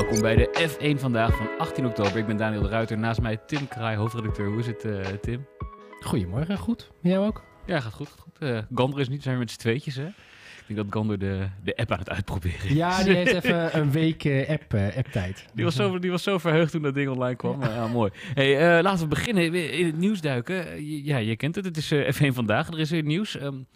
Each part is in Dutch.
welkom bij de F1 vandaag van 18 oktober. Ik ben Daniel de Ruiter, naast mij Tim Kraai, hoofdredacteur. Hoe is het, uh, Tim? Goedemorgen, goed. Jij ook? Ja, gaat goed. goed. Uh, Gander is niet, zijn we met z'n tweetjes, hè? Ik denk dat Gander de, de app aan het uitproberen is. Ja, die heeft even een week uh, app, app tijd. Die was, zo, die was zo verheugd toen dat ding online kwam. Ja, mooi. Hey, laten we beginnen. In het nieuws duiken. Ja, je kent het. Het is F1 vandaag. Er is weer nieuws. Um,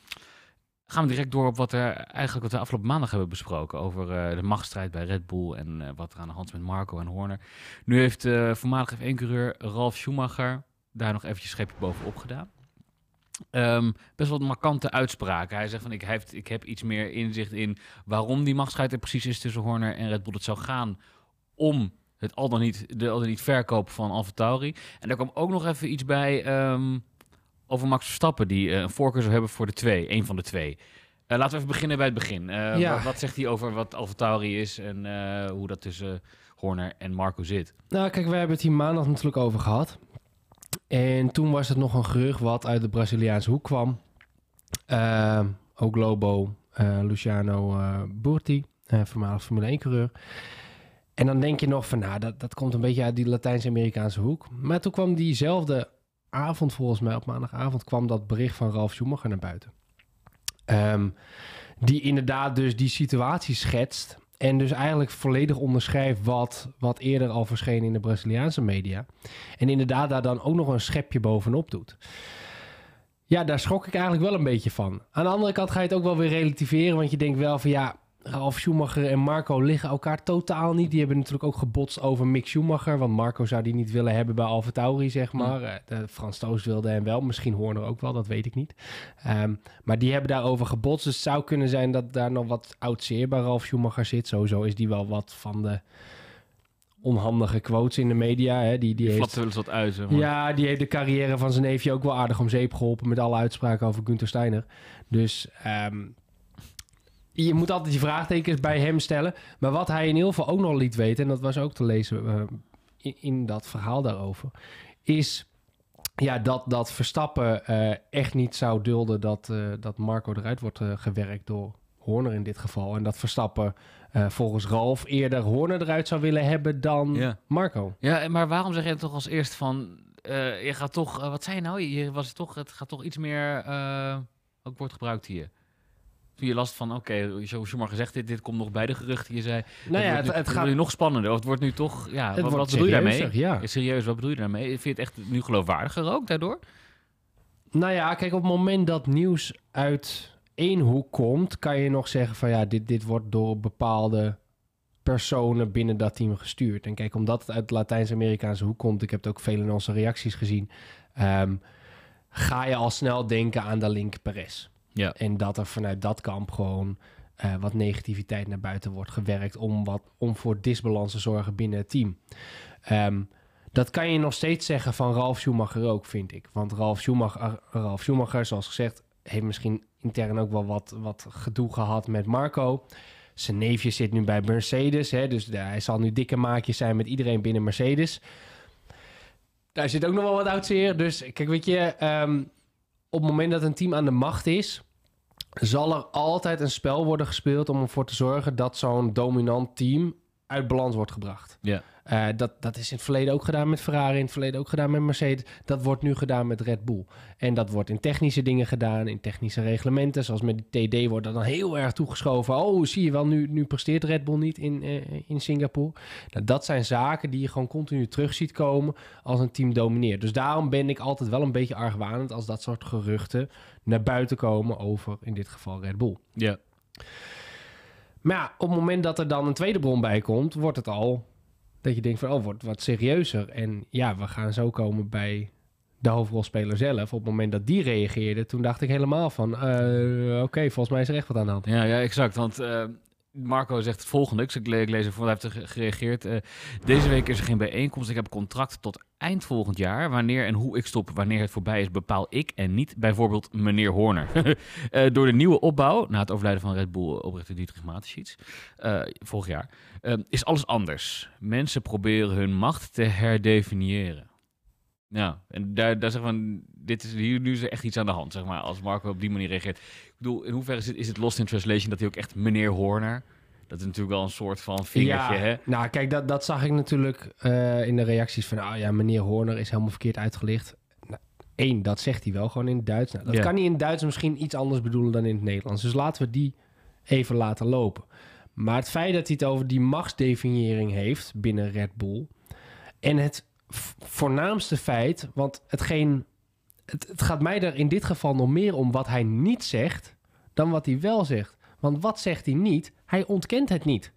gaan we direct door op wat er eigenlijk wat we afgelopen maandag hebben besproken over uh, de machtsstrijd bij Red Bull en uh, wat er aan de hand is met Marco en Horner. Nu heeft uh, voormalig F1-coureur Ralf Schumacher daar nog eventjes schepje bovenop gedaan. Um, best wel markante uitspraken. Hij zegt van ik, heeft, ik heb iets meer inzicht in waarom die machtsstrijd er precies is tussen Horner en Red Bull. Het zou gaan om het al dan niet, de al dan niet verkoop van AlphaTauri. En daar kwam ook nog even iets bij um, over Max Verstappen, die uh, een voorkeur zou hebben voor de twee, een van de twee. Uh, laten we even beginnen bij het begin. Uh, ja. wat, wat, zegt hij over wat AlphaTauri is en hoe dat tussen Horner en Marco zit? Nou, kijk, we hebben het hier maandag natuurlijk over gehad. En toen was het nog een gerucht wat uit de Braziliaanse hoek kwam. ook Lobo, Luciano Burti, voormalig Formule 1-coureur. En dan denk je nog van, nou, dat, dat komt een beetje uit die Latijns-Amerikaanse hoek. Maar toen kwam diezelfde avond, volgens mij op maandagavond, kwam dat bericht van Ralf Schumacher naar buiten. Um, die inderdaad dus die situatie schetst. En dus eigenlijk volledig onderschrijft wat, wat eerder al verscheen in de Braziliaanse media. En inderdaad daar dan ook nog een schepje bovenop doet. Ja, daar schrok ik eigenlijk wel een beetje van. Aan de andere kant ga je het ook wel weer relativeren. Want je denkt wel van ja, Ralf Schumacher en Marco liggen elkaar totaal niet. Die hebben natuurlijk ook gebotst over Mick Schumacher. Want Marco zou die niet willen hebben bij Alfa Tauri, zeg maar. Mm. De Frans Toos wilde hem wel. Misschien Horner ook wel, dat weet ik niet. Um, maar die hebben daarover gebotst. Dus het zou kunnen zijn dat daar nog wat oud zeer bij Ralf Schumacher zit. Sowieso is die wel wat van de onhandige quotes in de media. Hè. Die, die heeft, wel eens wat uit, zeg maar. Ja, die heeft de carrière van zijn neefje ook wel aardig om zeep geholpen... met alle uitspraken over Gunther Steiner. Dus... Um, je moet altijd die vraagtekens bij hem stellen. Maar wat hij in ieder geval ook nog liet weten, en dat was ook te lezen uh, in, in, dat verhaal daarover, is ja, dat, dat Verstappen uh, echt niet zou dulden dat, uh, dat Marco eruit wordt gewerkt door Horner in dit geval. En dat Verstappen volgens Ralf eerder Horner eruit zou willen hebben dan ja. Marco. Ja, maar waarom zeg je toch als eerst van, je gaat toch, wat zei je nou? Je was het toch, het gaat toch iets meer, ook wordt gebruikt hier toen je last van, oké, okay, zoals maar gezegd, dit, dit komt nog bij de geruchten. Je zei, nou ja, het, het, gaat nu nog spannender. Of het wordt nu toch, ja, wat, wat bedoel je daarmee? Ja. Serieus, wat bedoel je daarmee? Vind je het echt nu geloofwaardiger ook daardoor? Nou ja, kijk, op het moment dat nieuws uit één hoek komt, kan je nog zeggen van ja, dit, dit wordt door bepaalde personen binnen dat team gestuurd. En kijk, omdat het uit de Latijns-Amerikaanse hoek komt, ik heb het ook veel in onze reacties gezien, um, ga je al snel denken aan de link Perez. Ja. En dat er vanuit dat kamp gewoon uh, wat negativiteit naar buiten wordt gewerkt om, wat, om voor disbalans te zorgen binnen het team. Um, dat kan je nog steeds zeggen van Ralf Schumacher ook, vind ik. Want Ralf Schumacher, Ralf Schumacher zoals gezegd, heeft misschien intern ook wel wat, wat gedoe gehad met Marco. Zijn neefje zit nu bij Mercedes, hè, dus hij zal nu dikke maakjes zijn met iedereen binnen Mercedes. Daar zit ook nog wel wat oud zeer. Dus kijk, weet je, um, op het moment dat een team aan de macht is, zal er altijd een spel worden gespeeld om ervoor te zorgen dat zo'n dominant team uit balans wordt gebracht. Ja. Uh, dat, dat is in het verleden ook gedaan met Ferrari, in het verleden ook gedaan met Mercedes. Dat wordt nu gedaan met Red Bull. En dat wordt in technische dingen gedaan, in technische reglementen. Zoals met de TD wordt dat dan heel erg toegeschoven. Oh, zie je wel, nu, nu presteert Red Bull niet in, uh, in Singapore. Nou, dat zijn zaken die je gewoon continu terug ziet komen als een team domineert. Dus daarom ben ik altijd wel een beetje argwanend als dat soort geruchten naar buiten komen over, in dit geval, Red Bull. Ja. Maar ja, op het moment dat er dan een tweede bron bij komt, wordt het al dat je denkt van, oh, wordt wat serieuzer. En ja, we gaan zo komen bij de hoofdrolspeler zelf. Op het moment dat die reageerde, toen dacht ik helemaal van, uh, oké, volgens mij is er echt wat aan de hand. Ja, ja exact. Want uh, Marco zegt het volgende. Ik lees ervoor, hij heeft gereageerd. Uh, deze week is er geen bijeenkomst. Ik heb contract tot eind volgend jaar. Wanneer en hoe ik stop, wanneer het voorbij is, bepaal ik en niet bijvoorbeeld meneer Horner. uh, door de nieuwe opbouw, na het overlijden van Red Bull oprichter Dietrich Mateschitz, uh, vorig jaar, is alles anders. Mensen proberen hun macht te herdefiniëren. Ja, en daar, daar zeggen we, dit is, hier nu is er echt iets aan de hand, zeg maar, als Marco op die manier reageert. Bedoel, in hoeverre is het, is het lost in translation dat hij ook echt meneer Horner Dat is natuurlijk wel een soort van vingertje, ja, hè? Nou, kijk, dat, dat zag ik natuurlijk eh, in de reacties van... ah ja, meneer Horner is helemaal verkeerd uitgelicht. Nou, Eén, dat zegt hij wel gewoon in het Duits. Nou, dat Ja. kan hij in het Duits misschien iets anders bedoelen dan in het Nederlands. Dus laten we die even laten lopen. Maar het feit dat hij het over die machtsdefiniëring heeft binnen Red Bull... en het voornaamste feit, want hetgeen... Het, het gaat mij er in dit geval nog meer om wat hij niet zegt... dan wat hij wel zegt. Want wat zegt hij niet? Hij ontkent het niet.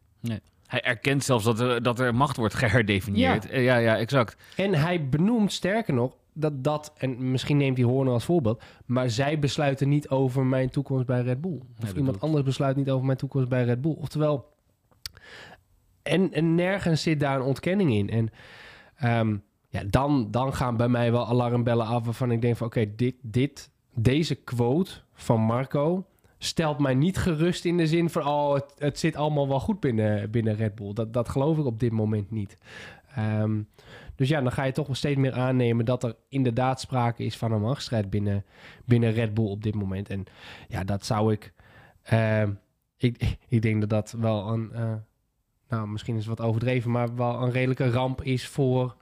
Hij erkent zelfs dat er, dat er macht wordt geherdefinieerd. Ja, ja, ja exact. En hij benoemt sterker nog dat dat, en misschien neemt hij Horner als voorbeeld, maar zij besluiten niet over mijn toekomst bij Red Bull. Of iemand anders besluit niet over mijn toekomst bij Red Bull. Oftewel, en, en nergens zit daar een ontkenning in. En ehm, ja, dan, dan gaan bij mij wel alarmbellen af waarvan ik denk van oké, dit, dit, deze quote van Marco stelt mij niet gerust in de zin van oh, het, het zit allemaal wel goed binnen, binnen Red Bull. Dat, dat geloof ik op dit moment niet. Ehm, dus ja, dan ga je toch wel steeds meer aannemen dat er inderdaad sprake is van een machtsstrijd binnen, binnen Red Bull op dit moment. En ja, dat zou ik. ehm, ik, ik denk dat dat wel een. eh, nou, misschien is het wat overdreven, maar wel een redelijke ramp is voor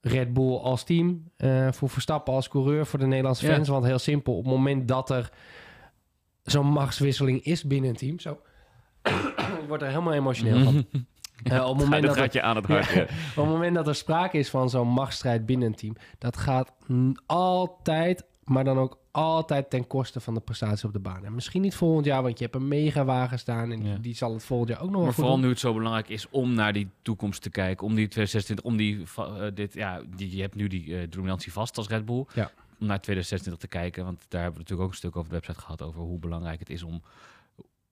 Red Bull als team. eh, voor Verstappen als coureur, voor de Nederlandse Ja. fans. Want heel simpel, op het moment dat er zo'n machtswisseling is binnen een team. Zo. ik word er helemaal emotioneel van. Eh, op het moment dat er je aan het hart. Ja. ja. op het moment dat er sprake is van zo'n machtsstrijd binnen een team, dat gaat altijd, maar dan ook altijd ten koste van de prestatie op de baan. En misschien niet volgend jaar, want je hebt een megawagen staan en die zal het volgend jaar ook nog wel Maar vooral doen. nu het zo belangrijk is om naar die toekomst te kijken. Om die 2026, om die, eh, dit, ja, die, je hebt nu die eh, dominantie vast als Red Bull. Om naar 2026 te kijken. Want daar hebben we natuurlijk ook een stuk over de website gehad. Over hoe belangrijk het is om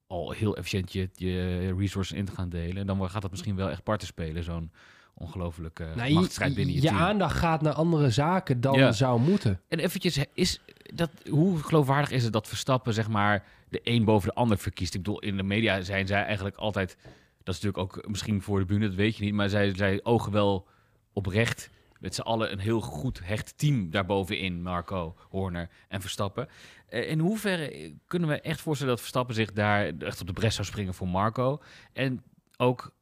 al heel efficiënt je, je resources in te gaan delen. En dan gaat dat misschien wel echt parten spelen. Zo'n ongelofelijke Nou, je- machtsstrijd binnen je, je team. aandacht gaat naar andere zaken dan Ja. zou moeten. En eventjes, is dat, hoe geloofwaardig is het dat Verstappen zeg maar de een boven de ander verkiest? Ik bedoel, in de media zijn zij eigenlijk altijd, dat is natuurlijk ook misschien voor de bühne, dat weet je niet, maar zij, zij ogen wel oprecht met z'n allen een heel goed hecht team daarbovenin, Marco, Horner en Verstappen. Eh, in hoeverre kunnen we echt voorstellen dat Verstappen zich daar echt op de bres zou springen voor Marco? En ook,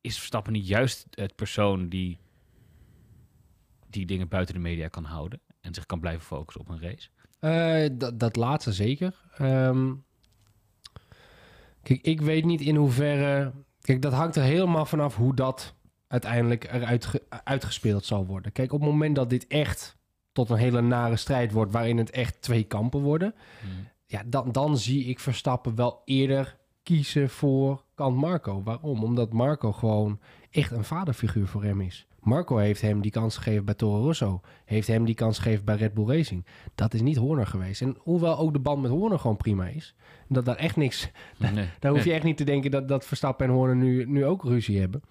is Verstappen niet juist het persoon die die dingen buiten de media kan houden en zich kan blijven focussen op een race? Eh, dat, dat laatste zeker. Ehm, kijk, ik weet niet in hoeverre... Kijk, dat hangt er helemaal vanaf hoe dat uiteindelijk eruit ge- uitgespeeld zal worden. Kijk, op het moment dat dit echt tot een hele nare strijd wordt... waarin het echt twee kampen worden... ja, dan, dan zie ik Verstappen wel eerder kiezen voor kant Marco. Waarom? Omdat Marco gewoon echt een vaderfiguur voor hem is. Marco heeft hem die kans gegeven bij Toro Rosso. Heeft hem die kans gegeven bij Red Bull Racing. Dat is niet Horner geweest. En hoewel ook de band met Horner gewoon prima is. Dat daar echt niks... Nee. Daar hoef je echt niet te denken dat, dat Verstappen en Horner nu, nu ook ruzie hebben.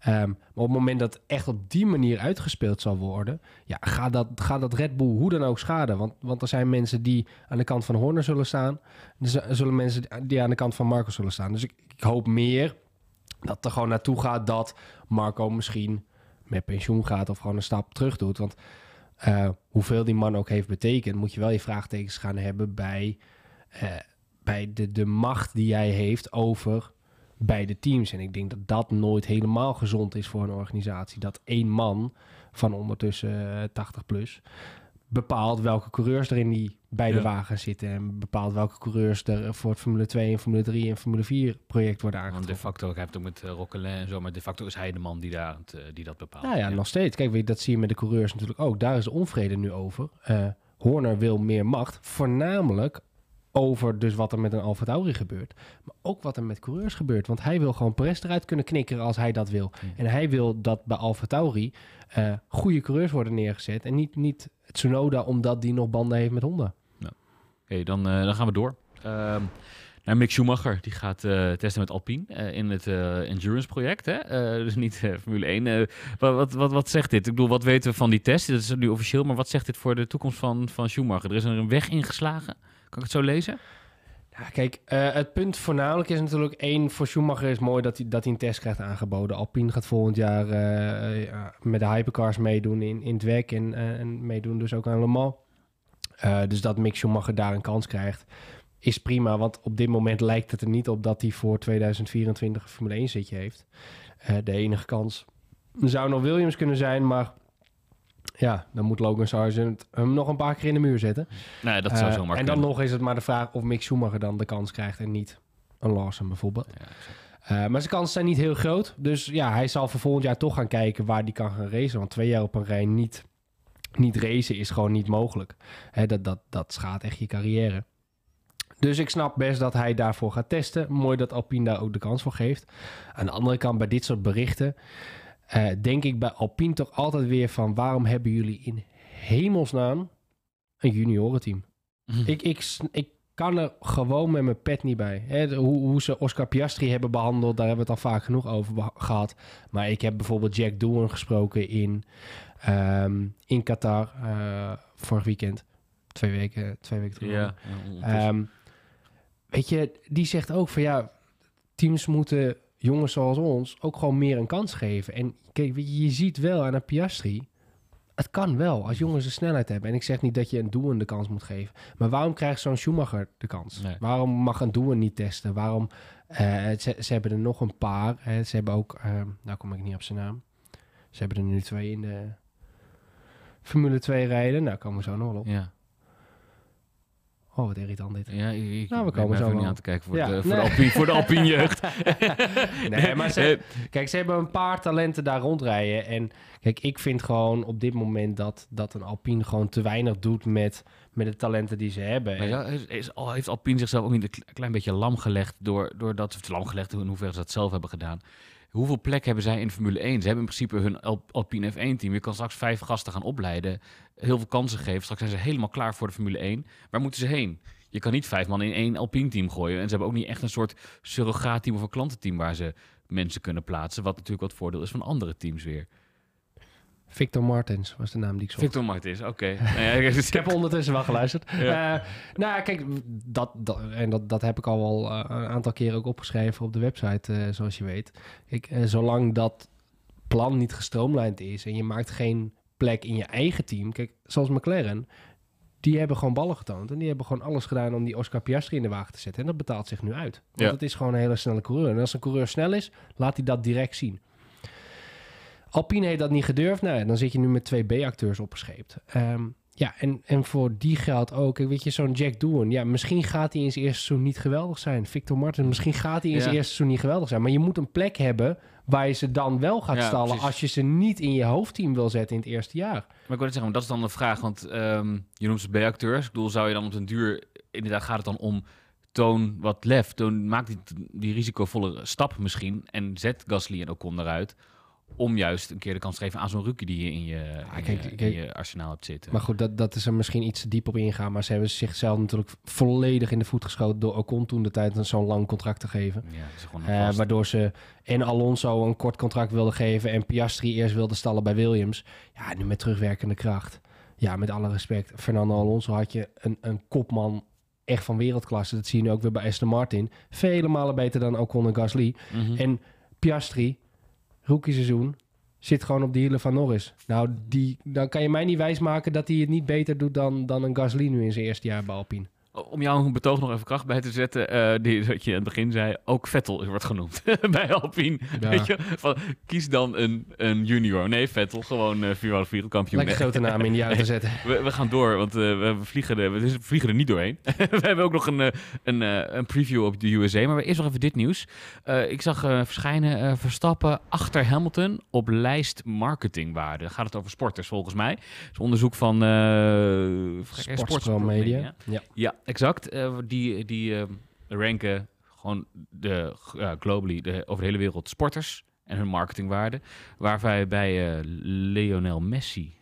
Ehm, maar op het moment dat echt op die manier uitgespeeld zal worden... Ja, gaat dat, gaat dat Red Bull hoe dan ook schaden. Want, want er zijn mensen die aan de kant van Horner zullen staan. Er zullen mensen die aan de kant van Marco zullen staan. Dus ik, ik hoop meer dat er gewoon naartoe gaat dat Marco misschien met pensioen gaat... of gewoon een stap terug doet. Want eh, hoeveel die man ook heeft betekend... moet je wel je vraagtekens gaan hebben bij... eh, bij de, de macht die jij heeft over beide teams. En ik denk dat dat nooit helemaal gezond is voor een organisatie. Dat één man van ondertussen eh, 80 plus bepaalt welke coureurs er in die beide Ja. wagens zitten. En bepaalt welke coureurs er voor het Formule 2 en Formule 3 en Formule 4 project worden Want de aangetrokken. facto, ik heb het ook met uh, Roquelin en zo, maar de facto is hij de man die, daar, eh, die dat bepaalt. Nou ja, nog steeds. Kijk, dat zie je met de coureurs natuurlijk ook. Daar is onvrede nu over. Eh Horner wil meer macht. Voornamelijk over dus wat er met een Alfa Tauri gebeurt. Maar ook wat er met coureurs gebeurt. Want hij wil gewoon Perez eruit kunnen knikkeren als hij dat wil. Ja. En hij wil dat bij Alfa Tauri eh, goede coureurs worden neergezet. En niet, niet Tsunoda omdat die nog banden heeft met Honda. Oké, dan, eh, dan gaan we door. Ehm, naar Mick Schumacher, die gaat eh, testen met Alpine in het Endurance project. Hè? Dus niet Formule 1. Eh, wat, wat, wat, wat zegt dit? Ik bedoel, wat weten we van die test? Dat is nu officieel, maar wat zegt dit voor de toekomst van, van Schumacher? Er is er een weg ingeslagen. Kan ik het zo lezen? Kijk, eh, het punt voornamelijk is natuurlijk één... Voor Schumacher is mooi dat hij, dat hij een test krijgt aangeboden. Alpine gaat volgend jaar eh, met de hypercars meedoen in, in het WEC... En, eh, en meedoen dus ook aan Le Mans. Dus dat Mick Schumacher daar een kans krijgt. is prima. Want op dit moment lijkt het er niet op dat hij voor 2024 een Formule 1 zitje heeft. De enige kans zou nog Williams kunnen zijn, maar ja, dan moet Logan Sargent hem nog een paar keer in de muur zetten. Nee, dat zou Eh, zomaar en dan kunnen. nog is het maar de vraag of Mick Schumacher dan de kans krijgt en niet een Lawson bijvoorbeeld. Ja. Eh, maar zijn kansen zijn niet heel groot. Dus ja, hij zal voor volgend jaar toch gaan kijken waar hij kan gaan racen. Want twee jaar op een rij niet, niet racen is gewoon niet mogelijk. Hè, dat, dat, dat schaadt echt je carrière. Dus ik snap best dat hij daarvoor gaat testen. Mooi dat Alpine daar ook de kans voor geeft. Aan de andere kant, bij dit soort berichten... eh, denk ik bij Alpine toch altijd weer van... waarom hebben jullie in hemelsnaam een juniorenteam? Mhm. Ik, ik, ik kan er gewoon met mijn pet niet bij. Hè, hoe, hoe ze Oscar Piastri hebben behandeld, daar hebben we het al vaak genoeg over gehad. Maar ik heb bijvoorbeeld Jack Doohan gesproken in, ehm, in Qatar eh, vorig weekend. Twee weken, twee weken terug. Ja, ja, ondertussen. Ehm, weet je, die zegt ook van ja, teams moeten jongens zoals ons ook gewoon meer een kans geven. En kijk, je, ziet wel aan een Piastri, het kan wel als jongens de snelheid hebben. En ik zeg niet dat je een Doen de kans moet geven. Maar waarom krijgt zo'n Schumacher de kans? Nee. Waarom mag een Doen niet testen? Waarom, eh, ze, ze hebben er nog een paar. Hè. Ze hebben ook, ehm, nou kom ik niet op zijn naam. Ze hebben er nu twee in de Formule 2 rijden. Nou, komen we zo nog wel op. ja. Oh, wat irritant dit. Ja, ik, Nou, we komen zo niet wel. aan te kijken voor, Ja, de, voor, nee. de Alpine, voor de Alpine jeugd. Nee, maar ze, Eh, Kijk, ze hebben een paar talenten daar rondrijden. En kijk, ik vind gewoon op dit moment dat, dat een Alpine gewoon te weinig doet met, met de talenten die ze hebben. Maar ja, is, is, al- heeft Alpine zichzelf ook niet een kle- klein beetje lam gelegd door, doordat ze lam gelegd in hoeverre ze dat zelf hebben gedaan. Hoeveel plek hebben zij in Formule 1? Ze hebben in principe hun Al- Alpine F1-team. Je kan straks vijf gasten gaan opleiden, heel veel kansen geven. Straks zijn ze helemaal klaar voor de Formule 1. Waar moeten ze heen? Je kan niet vijf man in één Alpine-team gooien. En ze hebben ook niet echt een soort surrogaatteam of een klantenteam waar ze mensen kunnen plaatsen. Wat natuurlijk wat voordeel is van andere teams weer. Victor Martens was de naam die ik zocht. Victor Martins, oké. Nou ik- heb ondertussen wel geluisterd. Ja. Eh, nou, ja, kijk, dat, dat, en dat, dat heb ik al wel eh, een aantal keren ook opgeschreven op de website, eh, zoals je weet. Ik, zolang dat plan niet gestroomlijnd is en je maakt geen plek in je eigen team. Kijk, zoals McLaren, die hebben gewoon ballen getoond. En die hebben gewoon alles gedaan om die Oscar Piastri in de wagen te zetten. En dat betaalt zich nu uit. Want Ja. het is gewoon een hele snelle coureur. En als een coureur snel is, laat hij dat direct zien. Alpine heeft dat niet gedurfd. Nou, dan zit je nu met twee B-acteurs opgescheept. Ehm, ja, en, en voor die geldt ook, weet je, zo'n Jack Doohan. Ja, misschien gaat hij in zijn eerste seizoen niet geweldig zijn. Victor Martin, misschien gaat hij in Ja. zijn eerste seizoen niet geweldig zijn. Maar je moet een plek hebben waar je ze dan wel gaat Ja, stallen... precies. als je ze niet in je hoofdteam wil zetten in het eerste jaar. Maar ik wil zeggen, dat is dan de vraag, want ehm, je noemt ze B-acteurs. Ik bedoel, zou je dan op den duur, inderdaad gaat het dan om, toon wat lef, toon, maak die, die risicovolle stap misschien en zet Gasly en Ocon eruit, om juist een keer de kans te geven aan zo'n rookie die je in je, in kijk, je, in je arsenaal hebt zitten. Maar goed, dat, dat is er misschien iets te diep op ingaan. Maar ze hebben zichzelf natuurlijk volledig in de voet geschoten... door Ocon toen de tijd zo'n lang contract te geven. ja, Eh, waardoor ze en Alonso een kort contract wilden geven... en Piastri eerst wilde stallen bij Williams. Ja, nu met terugwerkende kracht. Ja, met alle respect. Fernando Alonso had je een, een kopman echt van wereldklasse. Dat zie je nu ook weer bij Aston Martin. Vele malen beter dan Ocon en Gasly. Mhm. En Piastri, rookie seizoen, zit gewoon op de hielen van Norris. Nou, die, dan kan je mij niet wijsmaken dat hij het niet beter doet dan, dan een Gasly nu in zijn eerste jaar bij Alpine. Om jouw betoog nog even kracht bij te zetten, eh, die, wat je aan het begin zei, ook Vettel wordt genoemd bij Alpine. Ja. Weet je, van, kies dan een, een junior. Nee, Vettel, gewoon uh, viermalig wereldkampioen. Lekker grote naam in die auto zetten. We, we gaan door, want uh, we, vliegen er, we vliegen er niet doorheen. we hebben ook nog een, een, een preview op de USA, maar eerst nog even dit nieuws. Uh, ik zag verschijnen Verstappen achter Hamilton op lijst marketingwaarde. Gaat het over sporters volgens mij. Dat is onderzoek van uh, Media. Ja, ja. Exact. Uh, die die ranken gewoon de, globally de, over de hele wereld sporters en hun marketingwaarde. Waarbij bij uh, Lionel Messi,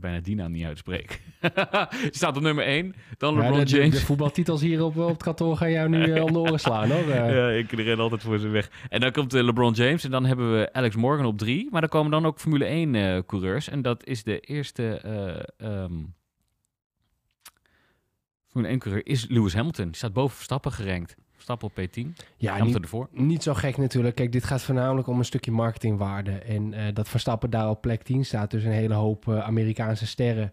bijna die naam niet uitspreek, staat op nummer 1. Dan LeBron ja, de, James. De, de, voetbaltitels hier op, op het kantoor gaan jou nu om de oren slaan hoor. ja, ik ren altijd voor ze weg. En dan komt LeBron James en dan hebben we Alex Morgan op 3. Maar dan komen dan ook Formule 1 uh, coureurs. En dat is de eerste um, Formule 1 coureur is Lewis Hamilton. Die staat boven Verstappen gerankt. Verstappen op P10. Ja, Hamilton niet, ervoor. niet zo gek natuurlijk. Kijk, dit gaat voornamelijk om een stukje marketingwaarde. En uh, dat Verstappen daar op plek 10 staat, dus een hele hoop uh, Amerikaanse sterren.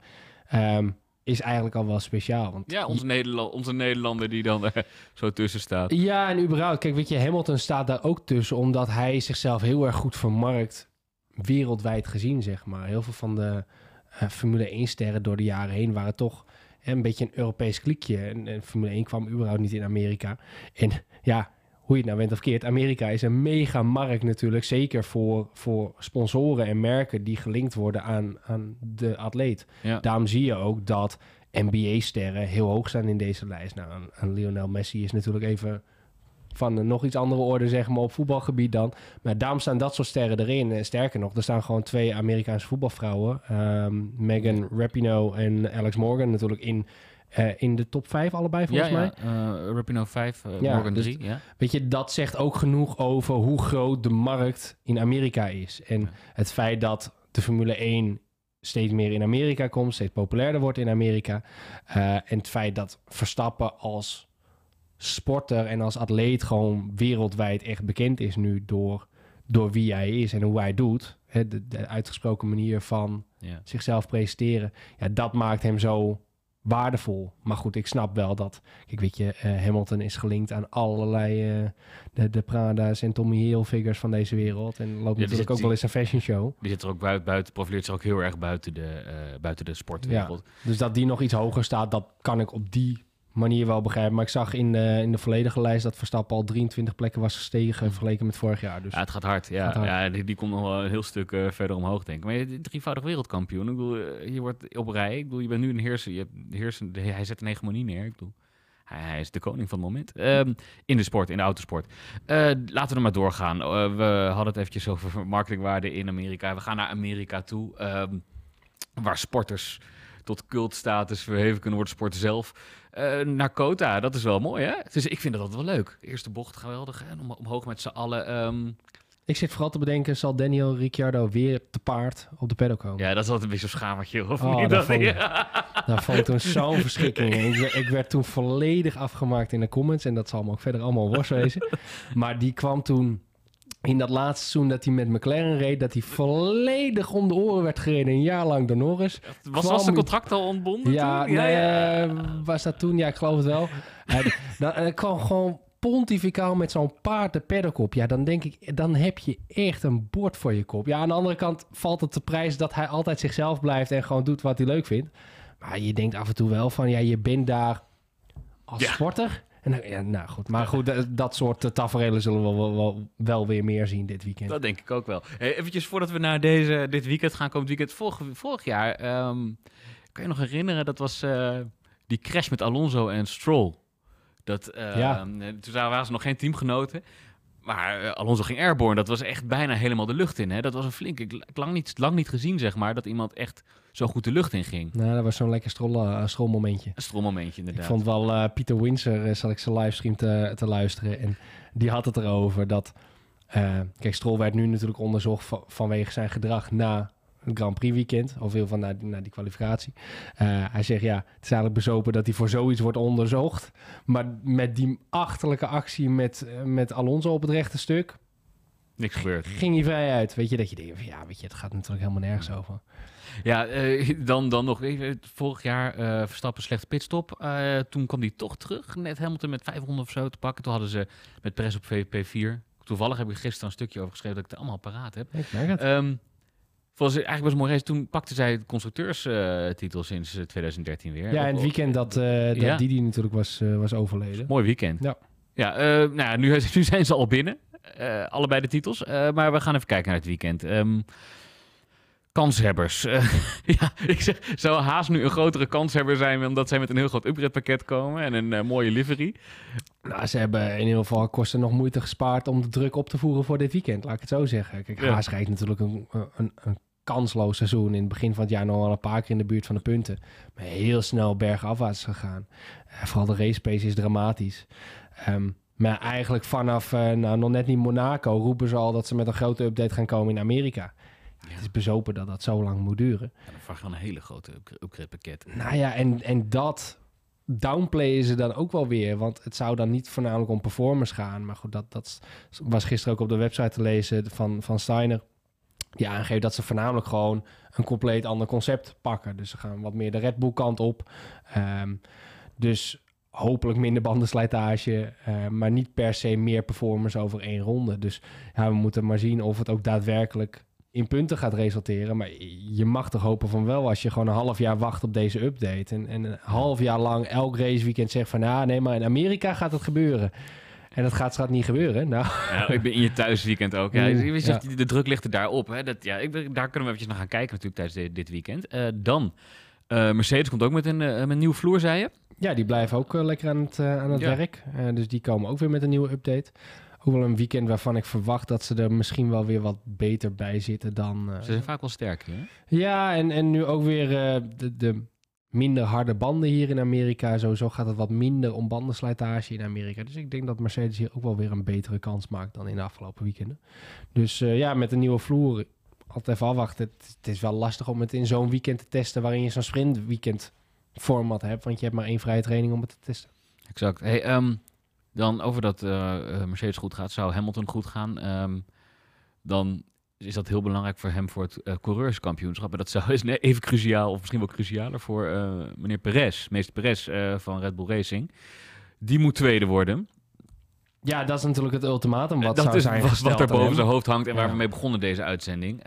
Um, is eigenlijk al wel speciaal. Want Ja, onze, Nederla onze Nederlander die dan er zo tussen staat. Ja, en überhaupt, kijk, weet je, Hamilton staat daar ook tussen, omdat hij zichzelf heel erg goed vermarkt, wereldwijd gezien, zeg maar. Heel veel van de eh, Formule 1-sterren door de jaren heen waren toch een beetje een Europees kliekje. En, en Formule 1 kwam überhaupt niet in Amerika. En ja, hoe je het nou bent of keert, Amerika is een mega markt natuurlijk, zeker voor, voor sponsoren en merken die gelinkt worden aan, aan de atleet. Ja. Daarom zie je ook dat NBA-sterren heel hoog staan in deze lijst. Nou, aan, aan Lionel Messi is natuurlijk even van nog iets andere orde, zeg maar, op voetbalgebied dan. Maar daarom staan dat soort sterren erin. En sterker nog, er staan gewoon twee Amerikaanse voetbalvrouwen. ehm, Megan Rapinoe en Alex Morgan natuurlijk in, eh, in de top 5 allebei, volgens ja, mij. ja. eh, Rapinoe 5, eh, Ja, Morgan dus- 3. Ja. Weet je, dat zegt ook genoeg over hoe groot de markt in Amerika is. En Ja. het feit dat de Formule 1 steeds meer in Amerika komt, steeds populairder wordt in Amerika. en het feit dat Verstappen als sporter en als atleet gewoon wereldwijd echt bekend is nu door, door wie hij is en hoe hij doet. Hè, de, de uitgesproken manier van Ja. zichzelf presenteren. Ja, dat maakt hem zo waardevol. Maar goed, ik snap wel dat... Kijk, weet je, eh, Hamilton is gelinkt aan allerlei... eh, de, de Prada's en Tommy Hilfigers van deze wereld. En loopt natuurlijk ook wel eens een fashion show. Die zit er ook buiten, buiten profileert zich ook heel erg buiten de, eh, buiten de sportwereld. Dus dat die nog iets hoger staat, dat kan ik op die manier wel begrijpen. Maar ik zag in de, in de volledige lijst dat Verstappen al 23 plekken was gestegen... vergeleken met vorig jaar. Dus Ja, het gaat hard. Ja, Gaat hard. ja die, die komt nog wel een heel stuk eh, verder omhoog, denk ik. Maar je drievoudig wereldkampioen. Ik bedoel, eh, je wordt op rij. Ik bedoel, je bent nu een heerser. Je hebt heersen, de- hij zet een hegemonie neer. Ik bedoel, hij, hij is de koning van het moment. Ehm, in de sport, in de autosport. Eh, laten we er maar doorgaan. We hadden het eventjes over marketingwaarde in Amerika. We gaan naar Amerika toe. ehm, waar sporters tot cultstatus verheven kunnen worden, sport zelf. Eh, naar Kota, dat is wel mooi, hè? Dus ik vind dat altijd wel leuk. Eerste bocht, geweldig. En om, omhoog met z'n allen. ehm, ik zit vooral te bedenken... zal Daniel Ricciardo weer te paard op de paddock komen? Ja, dat is altijd een beetje schamertje, of Oh, niet? dat Dat, vond ik- ja. Dat vond toen zo'n verschrikking. Ik, werd- ik werd toen volledig afgemaakt in de comments. En dat zal me ook verder allemaal worst wezen. Maar die kwam toen in dat laatste seizoen dat hij met McLaren reed... dat hij volledig om de oren werd gereden. Een jaar lang door Norris. Was, was de u- contract al ontbonden Ja, toen? nee, eh, was dat toen? Ja, ik geloof het wel. Hij, dan, en hij kwam gewoon pontificaal met zo'n paard de paddock op. Ja, dan denk ik, dan heb je echt een bord voor je kop. Ja, aan de andere kant valt het te prijs dat hij altijd zichzelf blijft en gewoon doet wat hij leuk vindt. Maar je denkt af en toe wel van, ja, je bent daar als Ja. sporter. En dan, ja, nou goed, maar goed, dat, dat soort eh, tafereelen zullen we wel, wel, wel weer meer zien dit weekend. Dat denk ik ook wel. Hey, eventjes voordat we naar deze, dit weekend gaan, komend weekend. Vorig, vorig jaar, ehm, kan je nog herinneren, dat was eh, die crash met Alonso en Stroll. Dat, eh, Ja. eh, Toen waren ze nog geen teamgenoten. Maar eh, Alonso ging airborne. Dat was echt bijna helemaal de lucht in. Hè? Dat was een flink. Ik, ik lang, niet, lang niet gezien, zeg maar, dat iemand echt zo goed de lucht in ging. Nou, dat was zo'n lekker strol, eh, strolmomentje. Een strommomentje Ik inderdaad. vond wel eh, Pieter Windsor, eh, zat ik zijn livestream te, te luisteren. En die had het erover dat... kijk, Stroll werd nu natuurlijk onderzocht va- vanwege zijn gedrag na het Grand Prix weekend. Of heel van na, na die kwalificatie. Eh, hij zegt ja, het is eigenlijk bezopen dat hij voor zoiets wordt onderzocht. Maar met die achterlijke actie met, eh, met Alonso op het rechte stuk... Niks gebeurd. ging hij vrij uit. Weet je, dat je denkt van ja, weet je, het gaat natuurlijk helemaal nergens over. Ja, eh, dan, dan nog even. Vorig jaar Verstappen slechte pitstop. Toen kwam hij toch terug. Net Hamilton met 500 of zo te pakken. Toen hadden ze met Perez op VP4. Toevallig heb ik er gisteren een stukje over geschreven dat ik het allemaal paraat heb. Ik merk het. Ehm volgens eigenlijk was een mooi race. Toen pakte zij de constructeurstitel sinds eh, 2013 weer. ja, en het weekend dat, eh dat Ja. Didi natuurlijk was, eh, was overleden. Mooi weekend. Ja. Ja, eh, nou ja, nu, nu zijn ze al binnen. eh, allebei de titels. Eh, maar we gaan even kijken naar het weekend. Ehm, kanshebbers. Eh, ja, ik zeg, zou Haas nu een grotere kanshebber zijn... omdat zij met een heel groot upgrade pakket komen... en een eh, mooie livery. Nou, ze hebben in ieder geval kosten nog moeite gespaard om de druk op te voeren voor dit weekend, laat ik het zo zeggen. Kijk, Ja. Haas rijdt natuurlijk een, een, een kansloos seizoen. In het begin van het jaar nog wel een paar keer in de buurt van de punten. Maar heel snel bergafwaarts gegaan. Eh, vooral de race pace is dramatisch. Ehm, maar eigenlijk vanaf, eh, nou nog net niet Monaco, roepen ze al dat ze met een grote update gaan komen in Amerika. Ja. Het is bezopen dat dat zo lang moet duren. Ja, dan een hele grote up- upgrade pakket. Nou ja, en, en dat downplayen ze dan ook wel weer. Want het zou dan niet voornamelijk om performance gaan. Maar goed, dat, dat was gisteren ook op de website te lezen van, van Steiner. Die aangeeft dat ze voornamelijk gewoon een compleet ander concept pakken. Dus ze gaan wat meer de Red Bull kant op. Ehm, dus hopelijk minder bandenslijtage, uh, maar niet per se meer performance over één ronde. Dus ja, we moeten maar zien of het ook daadwerkelijk in punten gaat resulteren. Maar je mag toch hopen van wel als je gewoon een half jaar wacht op deze update. En, en een half jaar lang elk raceweekend zegt van... ja, nee, maar in Amerika gaat het gebeuren. En dat gaat straks niet gebeuren. Nou. Ja, ik ben in je thuisweekend ook. Ja, je zegt, de druk ligt er daarop. Hè. Dat, ja, ik, daar kunnen we eventjes naar gaan kijken natuurlijk tijdens dit weekend. Uh, dan, uh, Mercedes komt ook met een, uh, met een nieuwe vloer, zei je? Ja, die blijven ook lekker aan het, aan het ja. werk. dus die komen ook weer met een nieuwe update ook wel een weekend waarvan ik verwacht dat ze er misschien wel weer wat beter bij zitten dan... Ze zijn vaak wel sterker, hè? Ja, en, en nu ook weer de, de minder harde banden hier in Amerika. Sowieso gaat het wat minder om bandenslijtage in Amerika. Dus ik denk dat Mercedes hier ook wel weer een betere kans maakt dan in de afgelopen weekenden. Dus uh, ja, met een nieuwe vloer, altijd even afwachten. Het, is wel lastig om het in zo'n weekend te testen waarin je zo'n sprint weekend format hebt. Want je hebt maar één vrije training om het te testen. Exact. Hey, um, dan over dat uh, Mercedes goed gaat, zou Hamilton goed gaan. Um, dan is dat heel belangrijk voor hem voor het uh, coureurskampioenschap. En dat zou is even cruciaal, of misschien wel crucialer voor uh, meneer Perez, meester Perez van Red Bull Racing. Die moet tweede worden. Ja, dat is natuurlijk het ultimatum wat dat zou is zijn wat, wat er boven zijn hoofd hangt en waar we mee begonnen deze uitzending.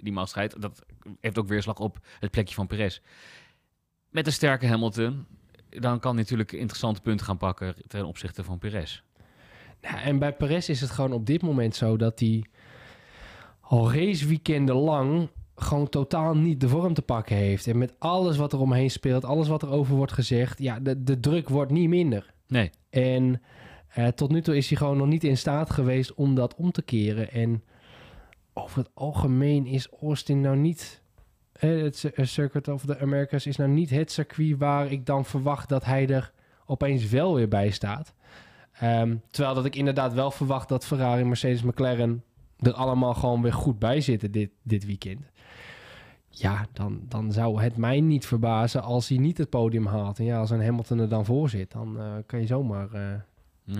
die machtsstrijd, dat heeft ook weerslag op het plekje van Perez. Met een sterke Hamilton, dan kan hij natuurlijk interessante punten gaan pakken ten opzichte van Perez. Nou, en bij Perez is het gewoon op dit moment zo dat hij al raceweekenden lang gewoon totaal niet de vorm te pakken heeft. En met alles wat er omheen speelt, alles wat er over wordt gezegd, ja, de, de druk wordt niet minder. Nee. En uh, tot nu toe is hij gewoon nog niet in staat geweest om dat om te keren. En over het algemeen is Austin nou niet het Circuit of the Americas is nou niet het circuit waar ik dan verwacht dat hij er opeens wel weer bij staat. Um, terwijl dat ik inderdaad wel verwacht dat Ferrari, Mercedes, McLaren er allemaal gewoon weer goed bij zitten dit, dit weekend. Ja, dan, dan zou het mij niet verbazen als hij niet het podium haalt. En ja, als een Hamilton er dan voor zit, dan uh, kan je zomaar... Uh,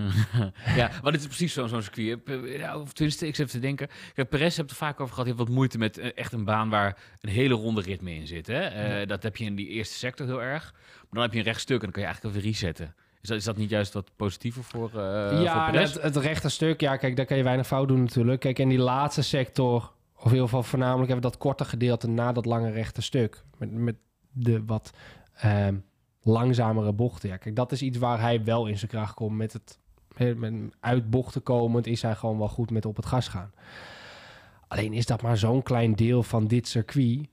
ja, maar dit is precies zo'n zo circuit. Ja, of tenminste, ik zit te denken. Kijk, Perez hebt er vaak over gehad. Je hebt wat moeite met echt een baan waar een hele ronde ritme in zit. Hè? Uh, ja. Dat heb je in die eerste sector heel erg. Maar dan heb je een rechtstuk en dan kan je eigenlijk even resetten. Is dat, is dat niet juist wat positiever voor, uh, ja, voor? Het, het rechte stuk, ja, kijk, daar kan je weinig fout doen natuurlijk. Kijk, in die laatste sector, of in ieder geval voornamelijk hebben we dat korte gedeelte na dat lange rechte stuk. Met, met de wat langzamere bochten. Ja, kijk, dat is iets waar hij wel in zijn kracht komt met het met uit bochten komend is hij gewoon wel goed met op het gas gaan. Alleen is dat maar zo'n klein deel van dit circuit.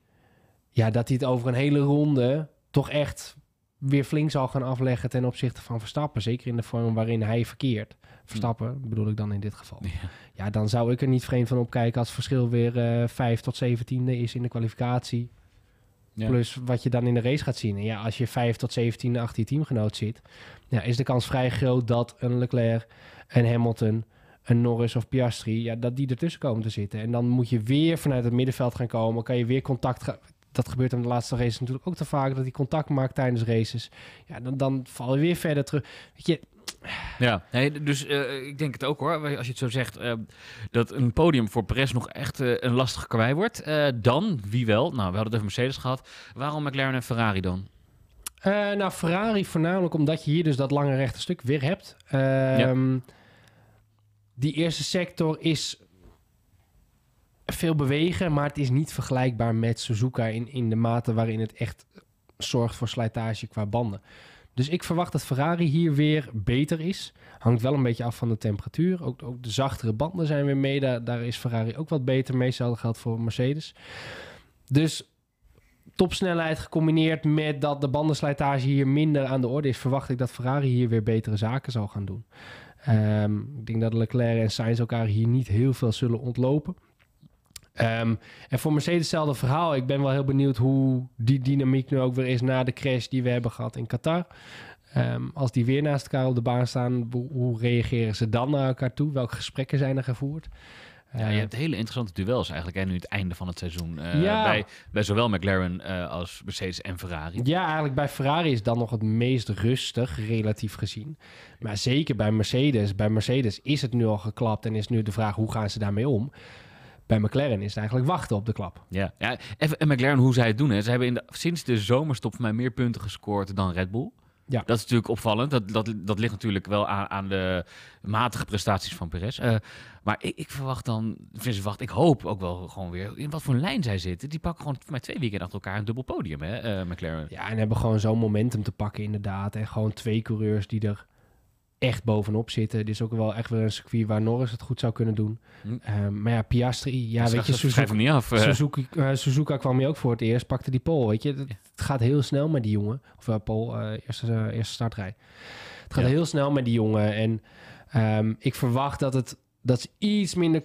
Ja, dat hij het over een hele ronde toch echt weer flink zal gaan afleggen ten opzichte van Verstappen. Zeker in de vorm waarin hij verkeert. Verstappen bedoel ik dan in dit geval. Ja, ja dan zou ik er niet vreemd van opkijken als het verschil weer uh, 5 tot 17e is in de kwalificatie. Ja. Plus wat je dan in de race gaat zien. En ja, als je 5 tot 17 achter je teamgenoot zit, ja, is de kans vrij groot dat een Leclerc, een Hamilton, een Norris of Piastri, ja, dat die ertussen komen te zitten. En dan moet je weer vanuit het middenveld gaan komen. Kan je weer contact gaan. Dat gebeurt in de laatste races natuurlijk ook te vaak, dat hij contact maakt tijdens races. Ja, dan, dan val je weer verder terug. Weet je, ja, nee, dus uh, ik denk het ook hoor. Als je het zo zegt, uh, dat een podium voor Perez nog echt uh, een lastige kwij wordt. dan, wie wel? Nou, we hadden het over Mercedes gehad. Waarom McLaren en Ferrari dan? nou, Ferrari voornamelijk omdat je hier dus dat lange rechte stuk weer hebt. Ja. Die eerste sector is veel bewegen, maar het is niet vergelijkbaar met Suzuka in, in de mate waarin het echt zorgt voor slijtage qua banden. Dus ik verwacht dat Ferrari hier weer beter is. Hangt wel een beetje af van de temperatuur. Ook, de zachtere banden zijn weer mee. Daar, is Ferrari ook wat beter mee. Hetzelfde geldt voor Mercedes. Dus topsnelheid gecombineerd met dat de bandenslijtage hier minder aan de orde is, verwacht ik dat Ferrari hier weer betere zaken zal gaan doen. Um, ik denk dat Leclerc en Sainz elkaar hier niet heel veel zullen ontlopen. Um, en voor Mercedes hetzelfde verhaal. Ik ben wel heel benieuwd hoe die dynamiek nu ook weer is na de crash die we hebben gehad in Qatar. Um, als die weer naast elkaar op de baan staan, hoe, reageren ze dan naar elkaar toe? Welke gesprekken zijn er gevoerd? Ja, je hebt hele interessante duels eigenlijk en nu het einde van het seizoen. Uh, ja. bij, bij zowel McLaren uh, als Mercedes en Ferrari. Ja, eigenlijk bij Ferrari is dan nog het meest rustig, relatief gezien. Maar zeker bij Mercedes. Bij Mercedes is het nu al geklapt en is nu de vraag hoe gaan ze daarmee om. Bij McLaren is het eigenlijk wachten op de klap. Ja, ja even, en McLaren, hoe zij het doen. Hè. Ze hebben in de, sinds de zomerstop voor mij meer punten gescoord dan Red Bull. Ja. Dat is natuurlijk opvallend. Dat, dat, dat ligt natuurlijk wel aan, aan de matige prestaties van Perez. Eh, maar ik, ik verwacht dan, of wacht, ik hoop ook wel gewoon weer in wat voor lijn zij zitten. Die pakken gewoon voor mij twee weken achter elkaar een dubbel podium, hè, eh, McLaren. Ja, en hebben gewoon zo'n momentum te pakken inderdaad. En gewoon twee coureurs die er echt bovenop zitten. Dit is ook wel echt weer een circuit waar Norris het goed zou kunnen doen. Hm. Ehm, maar ja, Piastri, ja, weet je, Suzuka, niet af. eh. Suzuki, eh, Suzuka kwam hier ook voor het eerst, pakte die pole, weet je. Het, gaat heel snel met die jongen. Of uh, Paul, eh, eerste, eh, eerste startrij. Het gaat Ja. heel snel met die jongen. En ehm, ik verwacht dat, het, dat ze iets minder,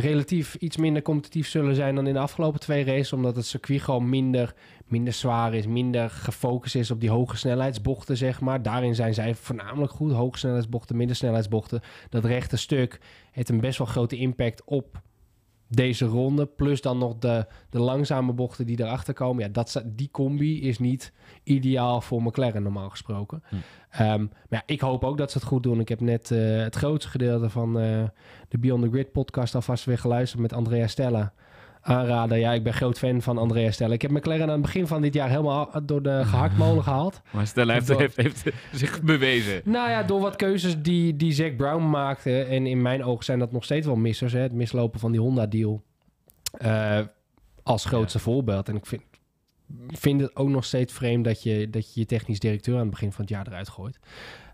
relatief iets minder competitief zullen zijn dan in de afgelopen twee races. Omdat het circuit gewoon minder, minder zwaar is, minder gefocust is op die hoge snelheidsbochten, zeg maar. Daarin zijn zij voornamelijk goed. Hoge snelheidsbochten, middensnelheidsbochten. Dat rechte stuk heeft een best wel grote impact op deze ronde. Plus dan nog de, de langzame bochten die erachter komen. Ja, dat, die combi is niet ideaal voor McLaren normaal gesproken. Hm. Ehm, maar ja, ik hoop ook dat ze het goed doen. Ik heb net eh, het grootste gedeelte van eh, de Beyond the Grid podcast alvast weer geluisterd met Andrea Stella. Aanraden. Ja, ik ben groot fan van Andrea Stella. Ik heb McLaren aan het begin van dit jaar helemaal door de gehaktmolen gehaald. Maar Stella heeft, Door- heeft, heeft zich bewezen. Nou ja, door wat keuzes die, die Zack Brown maakte. En in mijn ogen zijn dat nog steeds wel missers. Hè? Het mislopen van die Honda-deal. eh, als grootste voorbeeld. En ik vind, vind het ook nog steeds vreemd dat je, dat je je technisch directeur aan het begin van het jaar eruit gooit.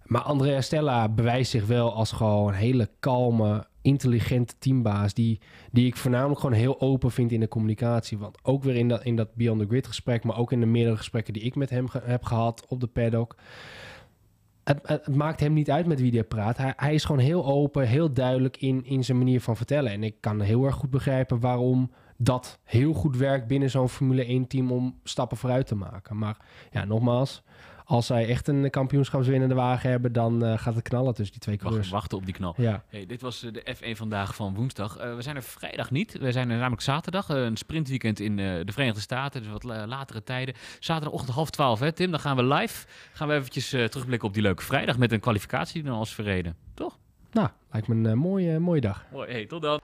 Maar Andrea Stella bewijst zich wel als gewoon een hele kalme, intelligente teambaas. Die, die ik voornamelijk gewoon heel open vind in de communicatie. Want ook weer in dat, in dat Beyond the Grid gesprek, maar ook in de meerdere gesprekken die ik met hem heb gehad op de paddock. Het, het, het maakt hem niet uit met wie hij praat. Hij, hij is gewoon heel open, heel duidelijk in, in zijn manier van vertellen. En ik kan heel erg goed begrijpen waarom dat heel goed werkt binnen zo'n Formule 1-team om stappen vooruit te maken. Maar ja, nogmaals, als zij echt een kampioenschapswinnende wagen hebben, dan eh, gaat het knallen tussen die twee Wacht, coureurs. wachten op die knal. Ja, Hey, dit was eh, de F1 vandaag van woensdag. Eh, we zijn er vrijdag niet. We zijn er namelijk zaterdag. een sprintweekend in de Verenigde Staten. Dus wat la- latere tijden. Zaterdagochtend half twaalf, hè Tim? Dan gaan we live. Gaan we eventjes terugblikken op die leuke vrijdag. Met een kwalificatie die dan als verreden. Toch? nou, lijkt me een mooie, mooie dag. Mooi. Hey, tot dan.